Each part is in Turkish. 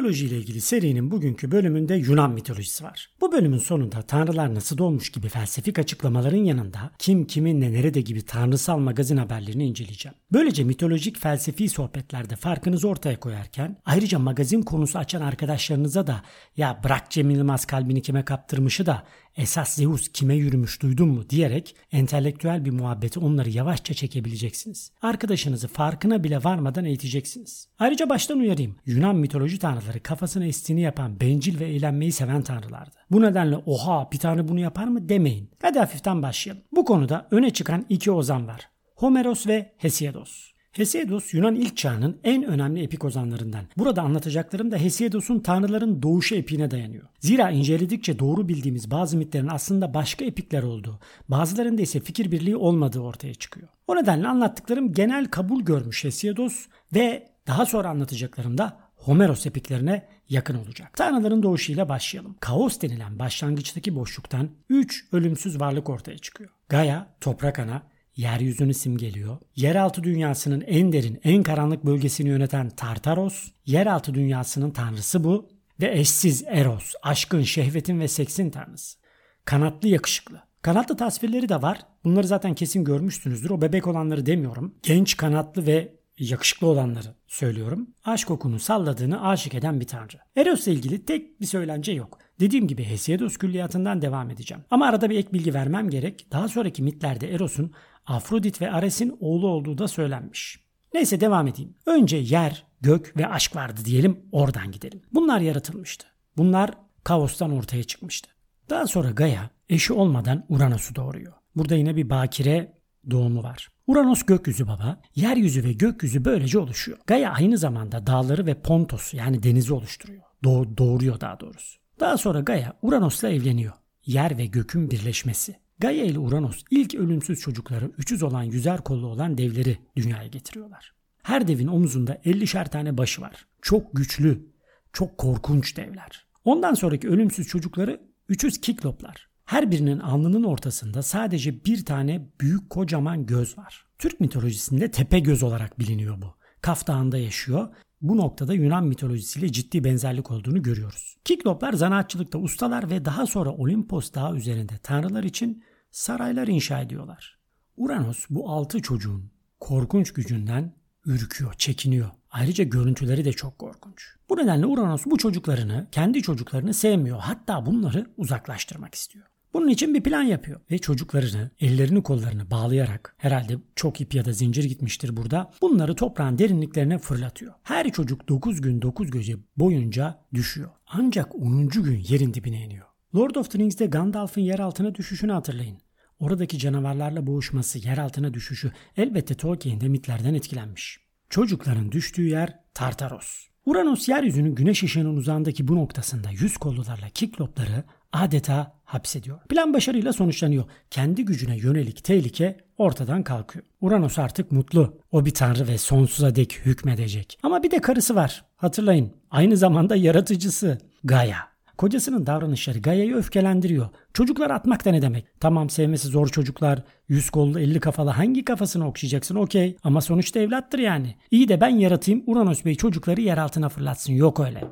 Mitoloji ile ilgili serinin bugünkü bölümünde Yunan mitolojisi var. Bu bölümün sonunda tanrılar nasıl doğmuş gibi felsefik açıklamaların yanında kim kiminle nerede gibi tanrısal magazin haberlerini inceleyeceğim. Böylece mitolojik felsefi sohbetlerde farkınızı ortaya koyarken ayrıca magazin konusu açan arkadaşlarınıza da ya bırak Cem Yılmaz kalbini kime kaptırmışı da esas Zeus kime yürümüş duydun mu diyerek entelektüel bir muhabbeti onları yavaşça çekebileceksiniz. Arkadaşınızı farkına bile varmadan eğiteceksiniz. Ayrıca baştan uyarayım. Yunan mitoloji tanrıları kafasına estiğini yapan bencil ve eğlenmeyi seven tanrılardı. Bu nedenle oha bir tanrı bunu yapar mı demeyin. Hadi hafiften başlayalım. Bu konuda öne çıkan iki ozan var. Homeros ve Hesiodos. Hesiodos Yunan ilk çağının en önemli epik ozanlarından. Burada anlatacaklarım da Hesiodos'un tanrıların doğuşu epiğine dayanıyor. Zira inceledikçe doğru bildiğimiz bazı mitlerin aslında başka epikler olduğu, bazılarında ise fikir birliği olmadığı ortaya çıkıyor. O nedenle anlattıklarım genel kabul görmüş Hesiodos ve daha sonra anlatacaklarım da Homeros epiklerine yakın olacak. Tanrıların doğuşuyla başlayalım. Kaos denilen başlangıçtaki boşluktan 3 ölümsüz varlık ortaya çıkıyor. Gaia, toprak ana, yeryüzünü simgeliyor. Yeraltı dünyasının en derin, en karanlık bölgesini yöneten Tartaros, yeraltı dünyasının tanrısı bu ve eşsiz Eros, aşkın, şehvetin ve seksin tanrısı. Kanatlı yakışıklı. Kanatlı tasvirleri de var. Bunları zaten kesin görmüşsünüzdür. O bebek olanları demiyorum. Genç, kanatlı ve yakışıklı olanları söylüyorum. Aşk okunu salladığını aşık eden bir tanrı. Eros'la ilgili tek bir söylence yok. Dediğim gibi Hesiodos külliyatından devam edeceğim. Ama arada bir ek bilgi vermem gerek. Daha sonraki mitlerde Eros'un Afrodit ve Ares'in oğlu olduğu da söylenmiş. Neyse devam edeyim. Önce yer, gök ve aşk vardı diyelim oradan gidelim. Bunlar yaratılmıştı. Bunlar kaostan ortaya çıkmıştı. Daha sonra Gaia eşi olmadan Uranos'u doğuruyor. Burada yine bir bakire doğumu var. Uranos gökyüzü baba, yeryüzü ve gökyüzü böylece oluşuyor. Gaia aynı zamanda dağları ve Pontos yani denizi oluşturuyor. Doğ doğuruyor daha doğrusu. Daha sonra Gaia Uranos'la evleniyor. Yer ve gökün birleşmesi. Gaia ile Uranos ilk ölümsüz çocukları üçüz olan yüzer kollu olan devleri dünyaya getiriyorlar. Her devin omuzunda 50'şer tane başı var. Çok güçlü, çok korkunç devler. Ondan sonraki ölümsüz çocukları üçüz kikloplar. Her birinin alnının ortasında sadece bir tane büyük kocaman göz var. Türk mitolojisinde tepe göz olarak biliniyor bu. Kaf Dağı'nda yaşıyor. Bu noktada Yunan mitolojisiyle ciddi benzerlik olduğunu görüyoruz. Kikloplar zanaatçılıkta ustalar ve daha sonra Olimpos dağı üzerinde tanrılar için saraylar inşa ediyorlar. Uranos bu altı çocuğun korkunç gücünden ürküyor, çekiniyor. Ayrıca görüntüleri de çok korkunç. Bu nedenle Uranos bu çocuklarını, kendi çocuklarını sevmiyor. Hatta bunları uzaklaştırmak istiyor. Bunun için bir plan yapıyor ve çocuklarını ellerini kollarını bağlayarak herhalde çok ip ya da zincir gitmiştir burada bunları toprağın derinliklerine fırlatıyor. Her çocuk 9 gün 9 gece boyunca düşüyor. Ancak 10. gün yerin dibine iniyor. Lord of the Rings'de Gandalf'ın yer altına düşüşünü hatırlayın. Oradaki canavarlarla boğuşması, yer altına düşüşü elbette Tolkien'de mitlerden etkilenmiş. Çocukların düştüğü yer Tartaros. Uranos yeryüzünün güneş ışığının uzağındaki bu noktasında yüz kollularla kiklopları adeta hapsediyor. Plan başarıyla sonuçlanıyor. Kendi gücüne yönelik tehlike ortadan kalkıyor. Uranos artık mutlu. O bir tanrı ve sonsuza dek hükmedecek. Ama bir de karısı var. Hatırlayın. Aynı zamanda yaratıcısı Gaia. Kocasının davranışları Gaia'yı öfkelendiriyor. Çocuklar atmak da ne demek? Tamam sevmesi zor çocuklar. Yüz kollu elli kafalı hangi kafasını okşayacaksın okey. Ama sonuçta evlattır yani. İyi de ben yaratayım Uranos Bey çocukları yer altına fırlatsın. Yok öyle.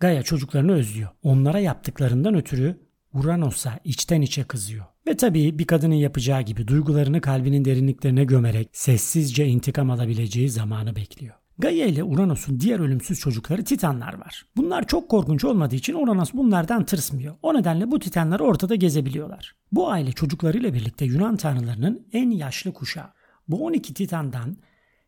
Gaia çocuklarını özlüyor. Onlara yaptıklarından ötürü Uranos'a içten içe kızıyor. Ve tabii bir kadının yapacağı gibi duygularını kalbinin derinliklerine gömerek sessizce intikam alabileceği zamanı bekliyor. Gaia ile Uranos'un diğer ölümsüz çocukları Titanlar var. Bunlar çok korkunç olmadığı için Uranos bunlardan tırsmıyor. O nedenle bu Titanlar ortada gezebiliyorlar. Bu aile çocuklarıyla birlikte Yunan tanrılarının en yaşlı kuşağı. Bu 12 Titan'dan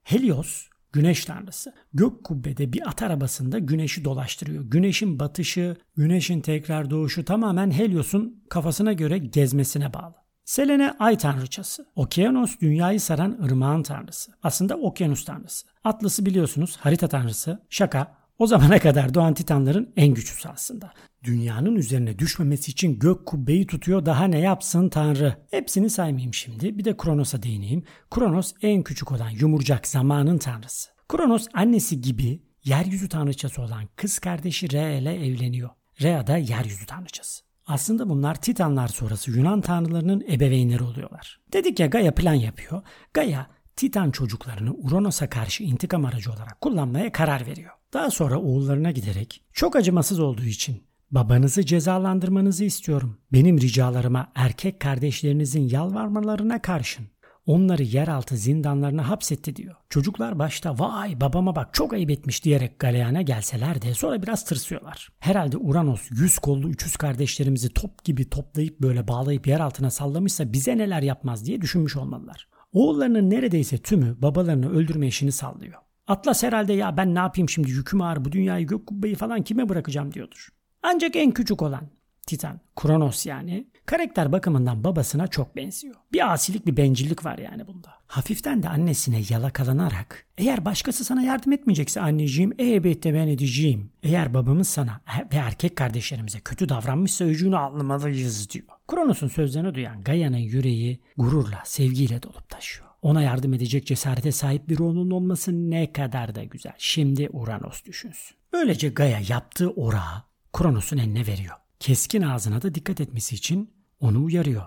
Helios güneş tanrısı. Gök kubbede bir at arabasında güneşi dolaştırıyor. Güneşin batışı, güneşin tekrar doğuşu tamamen Helios'un kafasına göre gezmesine bağlı. Selene ay tanrıçası. Okyanos dünyayı saran ırmağın tanrısı. Aslında okyanus tanrısı. Atlas'ı biliyorsunuz harita tanrısı. Şaka. O zamana kadar doğan titanların en güçlüsü aslında. Dünyanın üzerine düşmemesi için gök kubbeyi tutuyor daha ne yapsın tanrı. Hepsini saymayayım şimdi bir de Kronos'a değineyim. Kronos en küçük olan yumurcak zamanın tanrısı. Kronos annesi gibi yeryüzü tanrıçası olan kız kardeşi Rhea ile evleniyor. Rhea da yeryüzü tanrıçası. Aslında bunlar Titanlar sonrası Yunan tanrılarının ebeveynleri oluyorlar. Dedik ya Gaia plan yapıyor. Gaia Titan çocuklarını Uranos'a karşı intikam aracı olarak kullanmaya karar veriyor. Daha sonra oğullarına giderek çok acımasız olduğu için babanızı cezalandırmanızı istiyorum. Benim ricalarıma erkek kardeşlerinizin yalvarmalarına karşın onları yeraltı zindanlarına hapsetti diyor. Çocuklar başta vay babama bak çok ayıp etmiş diyerek galeyana gelseler de sonra biraz tırsıyorlar. Herhalde Uranos yüz kollu üçüz kardeşlerimizi top gibi toplayıp böyle bağlayıp yer altına sallamışsa bize neler yapmaz diye düşünmüş olmalılar. Oğullarının neredeyse tümü babalarını öldürme işini sallıyor. Atlas herhalde ya ben ne yapayım şimdi yüküm ağır bu dünyayı gök kubbeyi falan kime bırakacağım diyordur. Ancak en küçük olan Titan, Kronos yani karakter bakımından babasına çok benziyor. Bir asilik bir bencillik var yani bunda. Hafiften de annesine yalakalanarak eğer başkası sana yardım etmeyecekse anneciğim elbette ben edeceğim. Eğer babamız sana ve erkek kardeşlerimize kötü davranmışsa öcünü almalıyız diyor. Kronos'un sözlerini duyan Gaia'nın yüreği gururla, sevgiyle dolup taşıyor. Ona yardım edecek cesarete sahip bir onun olması ne kadar da güzel. Şimdi Uranos düşünsün. Böylece Gaia yaptığı orağı Kronos'un eline veriyor. Keskin ağzına da dikkat etmesi için onu uyarıyor.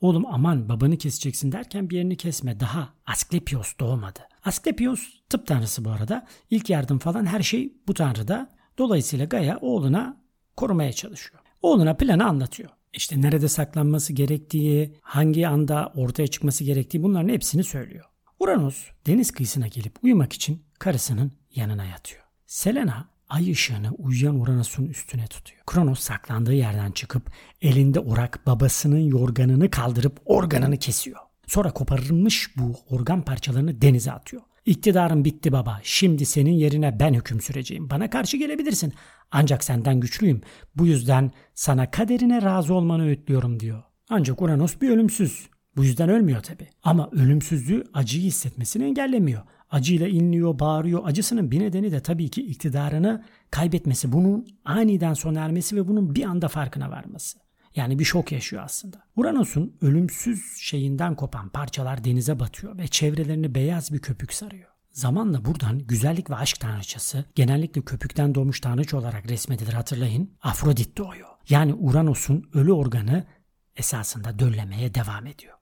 Oğlum aman babanı keseceksin derken bir yerini kesme daha Asklepios doğmadı. Asklepios tıp tanrısı bu arada. İlk yardım falan her şey bu tanrıda. Dolayısıyla Gaia oğluna korumaya çalışıyor. Oğluna planı anlatıyor. İşte nerede saklanması gerektiği, hangi anda ortaya çıkması gerektiği bunların hepsini söylüyor. Uranus deniz kıyısına gelip uyumak için karısının yanına yatıyor. Selena ay ışığını uyuyan Uranus'un üstüne tutuyor. Kronos saklandığı yerden çıkıp elinde orak babasının yorganını kaldırıp organını kesiyor. Sonra koparılmış bu organ parçalarını denize atıyor. İktidarım bitti baba. Şimdi senin yerine ben hüküm süreceğim. Bana karşı gelebilirsin. Ancak senden güçlüyüm. Bu yüzden sana kaderine razı olmanı öğütlüyorum diyor. Ancak Uranus bir ölümsüz. Bu yüzden ölmüyor tabi. Ama ölümsüzlüğü acıyı hissetmesini engellemiyor. Acıyla inliyor, bağırıyor. Acısının bir nedeni de tabii ki iktidarını kaybetmesi. Bunun aniden sona ermesi ve bunun bir anda farkına varması. Yani bir şok yaşıyor aslında. Uranus'un ölümsüz şeyinden kopan parçalar denize batıyor ve çevrelerini beyaz bir köpük sarıyor. Zamanla buradan güzellik ve aşk tanrıçası genellikle köpükten doğmuş tanrıç olarak resmedilir hatırlayın. Afrodit doğuyor. Yani Uranus'un ölü organı esasında döllemeye devam ediyor.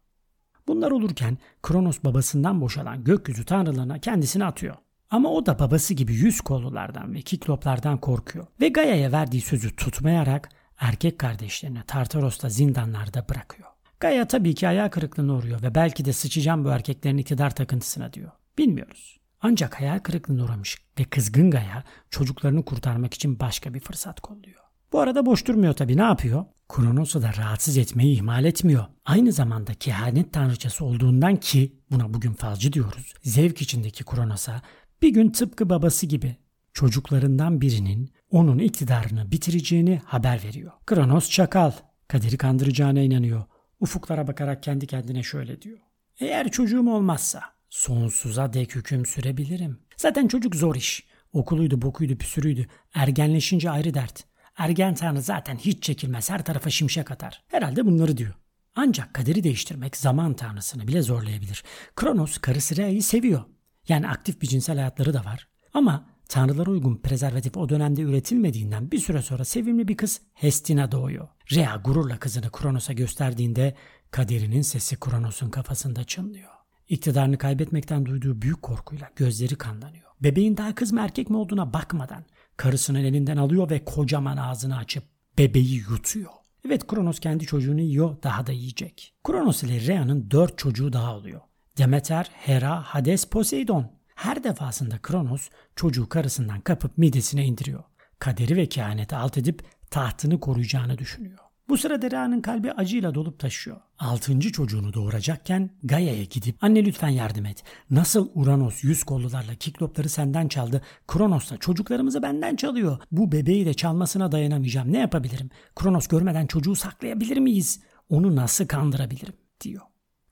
Bunlar olurken Kronos babasından boşalan gökyüzü tanrılarına kendisini atıyor. Ama o da babası gibi yüz kollulardan ve kikloplardan korkuyor ve Gaia'ya verdiği sözü tutmayarak erkek kardeşlerini Tartaros'ta zindanlarda bırakıyor. Gaia tabii ki ayağı kırıklığına uğruyor ve belki de sıçacağım bu erkeklerin iktidar takıntısına diyor. Bilmiyoruz. Ancak hayal kırıklığına uğramış ve kızgın Gaia çocuklarını kurtarmak için başka bir fırsat kolluyor. Bu arada boş durmuyor tabii ne yapıyor? Kronos'u da rahatsız etmeyi ihmal etmiyor. Aynı zamanda kehanet tanrıçası olduğundan ki buna bugün falcı diyoruz. Zevk içindeki Kronos'a bir gün tıpkı babası gibi çocuklarından birinin onun iktidarını bitireceğini haber veriyor. Kronos çakal. Kaderi kandıracağına inanıyor. Ufuklara bakarak kendi kendine şöyle diyor. Eğer çocuğum olmazsa sonsuza dek hüküm sürebilirim. Zaten çocuk zor iş. Okuluydu, bokuydu, püsürüydü. Ergenleşince ayrı dert. Ergen tanrı zaten hiç çekilmez her tarafa şimşek atar. Herhalde bunları diyor. Ancak kaderi değiştirmek zaman tanrısını bile zorlayabilir. Kronos karısı Rhea'yı seviyor. Yani aktif bir cinsel hayatları da var. Ama tanrılara uygun prezervatif o dönemde üretilmediğinden bir süre sonra sevimli bir kız Hestina doğuyor. Rhea gururla kızını Kronos'a gösterdiğinde kaderinin sesi Kronos'un kafasında çınlıyor. İktidarını kaybetmekten duyduğu büyük korkuyla gözleri kanlanıyor. Bebeğin daha kız mı erkek mi olduğuna bakmadan karısının elinden alıyor ve kocaman ağzını açıp bebeği yutuyor. Evet Kronos kendi çocuğunu yiyor daha da yiyecek. Kronos ile Rhea'nın dört çocuğu daha oluyor. Demeter, Hera, Hades, Poseidon. Her defasında Kronos çocuğu karısından kapıp midesine indiriyor. Kaderi ve kehaneti alt edip tahtını koruyacağını düşünüyor. Bu sırada Ra'nın kalbi acıyla dolup taşıyor. Altıncı çocuğunu doğuracakken Gaia'ya gidip anne lütfen yardım et. Nasıl Uranos yüz kollularla kiklopları senden çaldı, Kronos da çocuklarımızı benden çalıyor. Bu bebeği de çalmasına dayanamayacağım. Ne yapabilirim? Kronos görmeden çocuğu saklayabilir miyiz? Onu nasıl kandırabilirim? diyor.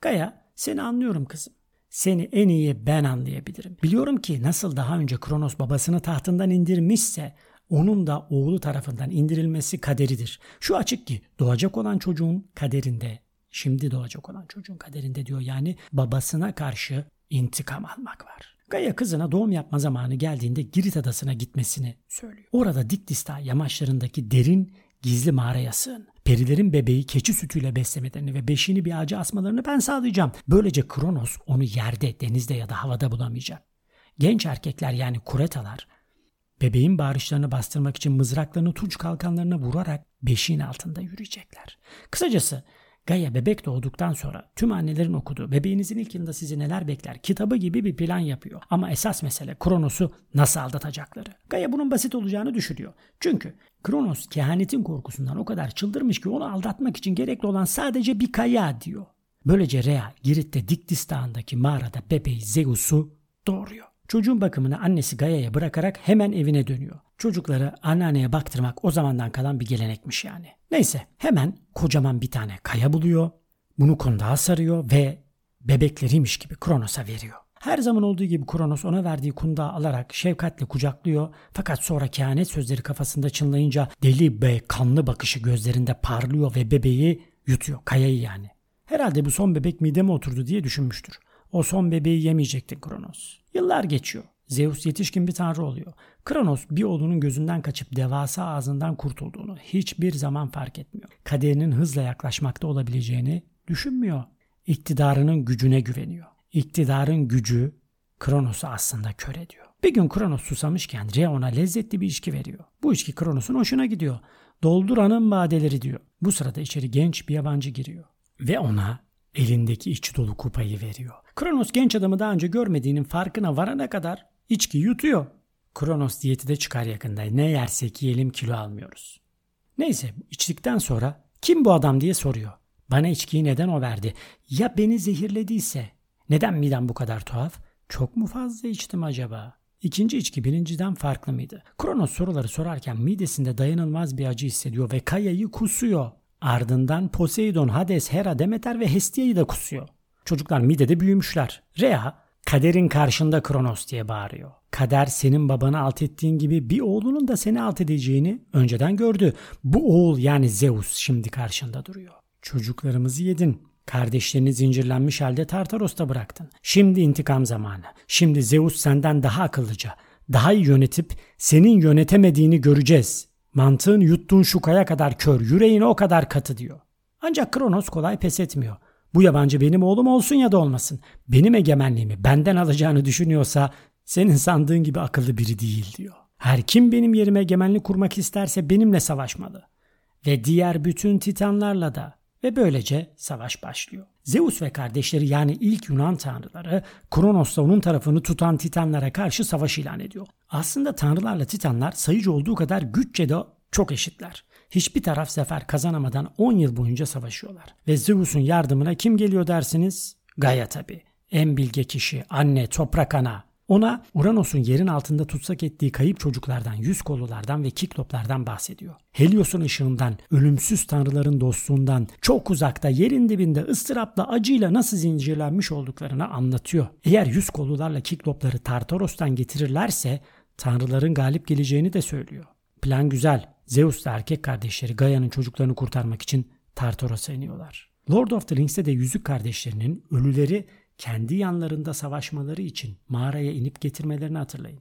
Gaia seni anlıyorum kızım. Seni en iyi ben anlayabilirim. Biliyorum ki nasıl daha önce Kronos babasını tahtından indirmişse onun da oğlu tarafından indirilmesi kaderidir. Şu açık ki doğacak olan çocuğun kaderinde, şimdi doğacak olan çocuğun kaderinde diyor yani babasına karşı intikam almak var. Gaia kızına doğum yapma zamanı geldiğinde Girit adasına gitmesini söylüyor. Orada Dikdista yamaçlarındaki derin gizli mağaraya sığın. Perilerin bebeği keçi sütüyle beslemelerini ve beşiğini bir ağaca asmalarını ben sağlayacağım. Böylece Kronos onu yerde, denizde ya da havada bulamayacak. Genç erkekler yani kuretalar bebeğin bağırışlarını bastırmak için mızraklarını tunç kalkanlarına vurarak beşiğin altında yürüyecekler. Kısacası Gaia bebek doğduktan sonra tüm annelerin okuduğu bebeğinizin ilk yılında sizi neler bekler kitabı gibi bir plan yapıyor. Ama esas mesele Kronos'u nasıl aldatacakları. Gaia bunun basit olacağını düşünüyor. Çünkü Kronos kehanetin korkusundan o kadar çıldırmış ki onu aldatmak için gerekli olan sadece bir kaya diyor. Böylece Rhea Girit'te Diktis Dağı'ndaki mağarada bebeği Zeus'u doğuruyor. Çocuğun bakımını annesi Gaia'ya bırakarak hemen evine dönüyor. Çocukları anneanneye baktırmak o zamandan kalan bir gelenekmiş yani. Neyse hemen kocaman bir tane kaya buluyor. Bunu kondağa sarıyor ve bebekleriymiş gibi Kronos'a veriyor. Her zaman olduğu gibi Kronos ona verdiği kundağı alarak şefkatle kucaklıyor fakat sonra kehanet sözleri kafasında çınlayınca deli ve kanlı bakışı gözlerinde parlıyor ve bebeği yutuyor kayayı yani. Herhalde bu son bebek mideme oturdu diye düşünmüştür. O son bebeği yemeyecekti Kronos. Yıllar geçiyor. Zeus yetişkin bir tanrı oluyor. Kronos bir oğlunun gözünden kaçıp devasa ağzından kurtulduğunu hiçbir zaman fark etmiyor. Kaderinin hızla yaklaşmakta olabileceğini düşünmüyor. İktidarının gücüne güveniyor. İktidarın gücü Kronos'u aslında kör ediyor. Bir gün Kronos susamışken Rhea ona lezzetli bir içki veriyor. Bu içki Kronos'un hoşuna gidiyor. Dolduranın badeleri diyor. Bu sırada içeri genç bir yabancı giriyor. Ve ona elindeki içi dolu kupayı veriyor. Kronos genç adamı daha önce görmediğinin farkına varana kadar içki yutuyor. Kronos diyeti de çıkar yakında. Ne yersek yiyelim kilo almıyoruz. Neyse içtikten sonra kim bu adam diye soruyor. Bana içkiyi neden o verdi? Ya beni zehirlediyse? Neden midem bu kadar tuhaf? Çok mu fazla içtim acaba? İkinci içki birinciden farklı mıydı? Kronos soruları sorarken midesinde dayanılmaz bir acı hissediyor ve Kaya'yı kusuyor. Ardından Poseidon, Hades, Hera, Demeter ve Hestia'yı da kusuyor. Çocuklar midede büyümüşler. Rhea kaderin karşında Kronos diye bağırıyor. Kader senin babanı alt ettiğin gibi bir oğlunun da seni alt edeceğini önceden gördü. Bu oğul yani Zeus şimdi karşında duruyor. Çocuklarımızı yedin. Kardeşlerini zincirlenmiş halde Tartaros'ta bıraktın. Şimdi intikam zamanı. Şimdi Zeus senden daha akıllıca, daha iyi yönetip senin yönetemediğini göreceğiz. Mantığın yuttuğun şu kaya kadar kör, yüreğin o kadar katı diyor. Ancak Kronos kolay pes etmiyor. Bu yabancı benim oğlum olsun ya da olmasın. Benim egemenliğimi benden alacağını düşünüyorsa senin sandığın gibi akıllı biri değil diyor. Her kim benim yerime egemenlik kurmak isterse benimle savaşmalı. Ve diğer bütün titanlarla da ve böylece savaş başlıyor. Zeus ve kardeşleri yani ilk Yunan tanrıları Kronos'la onun tarafını tutan Titanlara karşı savaş ilan ediyor. Aslında tanrılarla Titanlar sayıcı olduğu kadar güççe de çok eşitler. Hiçbir taraf zafer kazanamadan 10 yıl boyunca savaşıyorlar. Ve Zeus'un yardımına kim geliyor dersiniz? Gaia tabi. En bilge kişi, anne, toprak ana. Ona Uranos'un yerin altında tutsak ettiği kayıp çocuklardan, yüz kollulardan ve kikloplardan bahsediyor. Helios'un ışığından, ölümsüz tanrıların dostluğundan, çok uzakta yerin dibinde ıstırapla acıyla nasıl zincirlenmiş olduklarını anlatıyor. Eğer yüz kollularla kiklopları Tartaros'tan getirirlerse tanrıların galip geleceğini de söylüyor. Plan güzel. Zeus da erkek kardeşleri Gaia'nın çocuklarını kurtarmak için Tartaros'a iniyorlar. Lord of the Rings'te de yüzük kardeşlerinin ölüleri kendi yanlarında savaşmaları için mağaraya inip getirmelerini hatırlayın.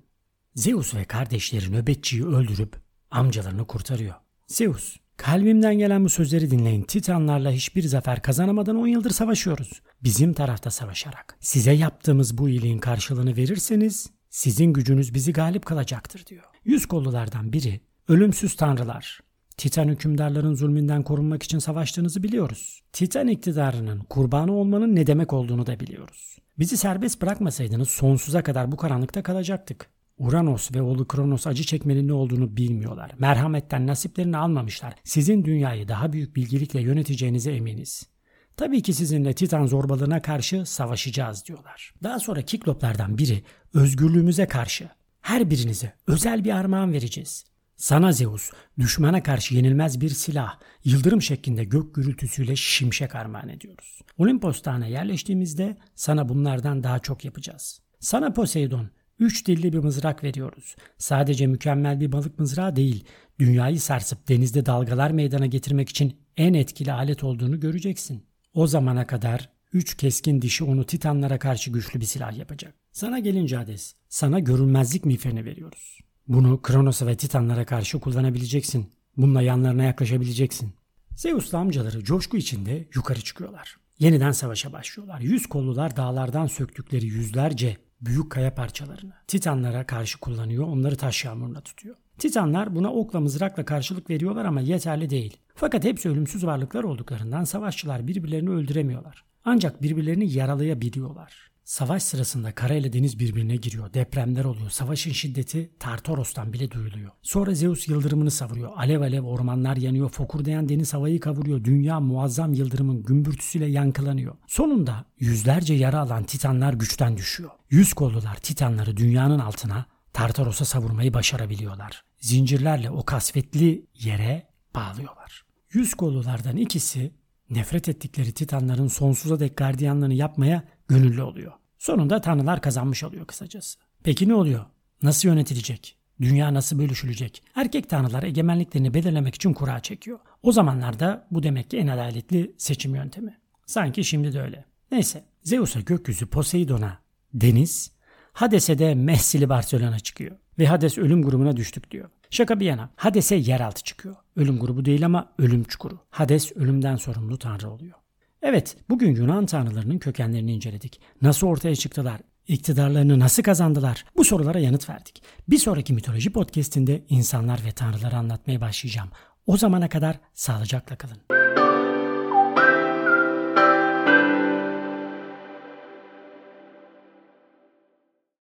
Zeus ve kardeşleri nöbetçiyi öldürüp amcalarını kurtarıyor. Zeus, kalbimden gelen bu sözleri dinleyin. Titanlarla hiçbir zafer kazanamadan 10 yıldır savaşıyoruz. Bizim tarafta savaşarak. Size yaptığımız bu iyiliğin karşılığını verirseniz sizin gücünüz bizi galip kılacaktır diyor. Yüz kollulardan biri ölümsüz tanrılar Titan hükümdarların zulmünden korunmak için savaştığınızı biliyoruz. Titan iktidarının kurbanı olmanın ne demek olduğunu da biliyoruz. Bizi serbest bırakmasaydınız sonsuza kadar bu karanlıkta kalacaktık. Uranos ve oğlu Kronos acı çekmenin ne olduğunu bilmiyorlar. Merhametten nasiplerini almamışlar. Sizin dünyayı daha büyük bilgilikle yöneteceğinize eminiz. Tabii ki sizinle Titan zorbalığına karşı savaşacağız diyorlar. Daha sonra Kikloplardan biri özgürlüğümüze karşı her birinize özel bir armağan vereceğiz. Sana Zeus, düşmana karşı yenilmez bir silah, yıldırım şeklinde gök gürültüsüyle şimşek armağan ediyoruz. Olimpos Dağı'na yerleştiğimizde sana bunlardan daha çok yapacağız. Sana Poseidon, üç dilli bir mızrak veriyoruz. Sadece mükemmel bir balık mızrağı değil, dünyayı sarsıp denizde dalgalar meydana getirmek için en etkili alet olduğunu göreceksin. O zamana kadar üç keskin dişi onu titanlara karşı güçlü bir silah yapacak. Sana gelince Hades, sana görünmezlik miğferini veriyoruz. Bunu Kronos'a ve Titanlara karşı kullanabileceksin. Bununla yanlarına yaklaşabileceksin. Zeus'la amcaları coşku içinde yukarı çıkıyorlar. Yeniden savaşa başlıyorlar. Yüz kollular dağlardan söktükleri yüzlerce büyük kaya parçalarını Titanlara karşı kullanıyor, onları taş yağmuruna tutuyor. Titanlar buna okla mızrakla karşılık veriyorlar ama yeterli değil. Fakat hepsi ölümsüz varlıklar olduklarından savaşçılar birbirlerini öldüremiyorlar. Ancak birbirlerini yaralayabiliyorlar. Savaş sırasında kara ile deniz birbirine giriyor. Depremler oluyor. Savaşın şiddeti Tartaros'tan bile duyuluyor. Sonra Zeus yıldırımını savuruyor. Alev alev ormanlar yanıyor. Fokurdayan deniz havayı kavuruyor. Dünya muazzam yıldırımın gümbürtüsüyle yankılanıyor. Sonunda yüzlerce yara alan titanlar güçten düşüyor. Yüz kollular titanları dünyanın altına Tartaros'a savurmayı başarabiliyorlar. Zincirlerle o kasvetli yere bağlıyorlar. Yüz kollulardan ikisi nefret ettikleri titanların sonsuza dek gardiyanlığını yapmaya gönüllü oluyor. Sonunda tanrılar kazanmış oluyor kısacası. Peki ne oluyor? Nasıl yönetilecek? Dünya nasıl bölüşülecek? Erkek tanrılar egemenliklerini belirlemek için kura çekiyor. O zamanlarda bu demek ki en adaletli seçim yöntemi. Sanki şimdi de öyle. Neyse Zeus'a gökyüzü Poseidon'a deniz, Hades'e de Mehsili Barcelona çıkıyor. Ve Hades ölüm grubuna düştük diyor. Şaka bir yana Hades'e yeraltı çıkıyor. Ölüm grubu değil ama ölüm çukuru. Hades ölümden sorumlu tanrı oluyor. Evet, bugün Yunan tanrılarının kökenlerini inceledik. Nasıl ortaya çıktılar? İktidarlarını nasıl kazandılar? Bu sorulara yanıt verdik. Bir sonraki mitoloji podcast'inde insanlar ve tanrıları anlatmaya başlayacağım. O zamana kadar sağlıcakla kalın.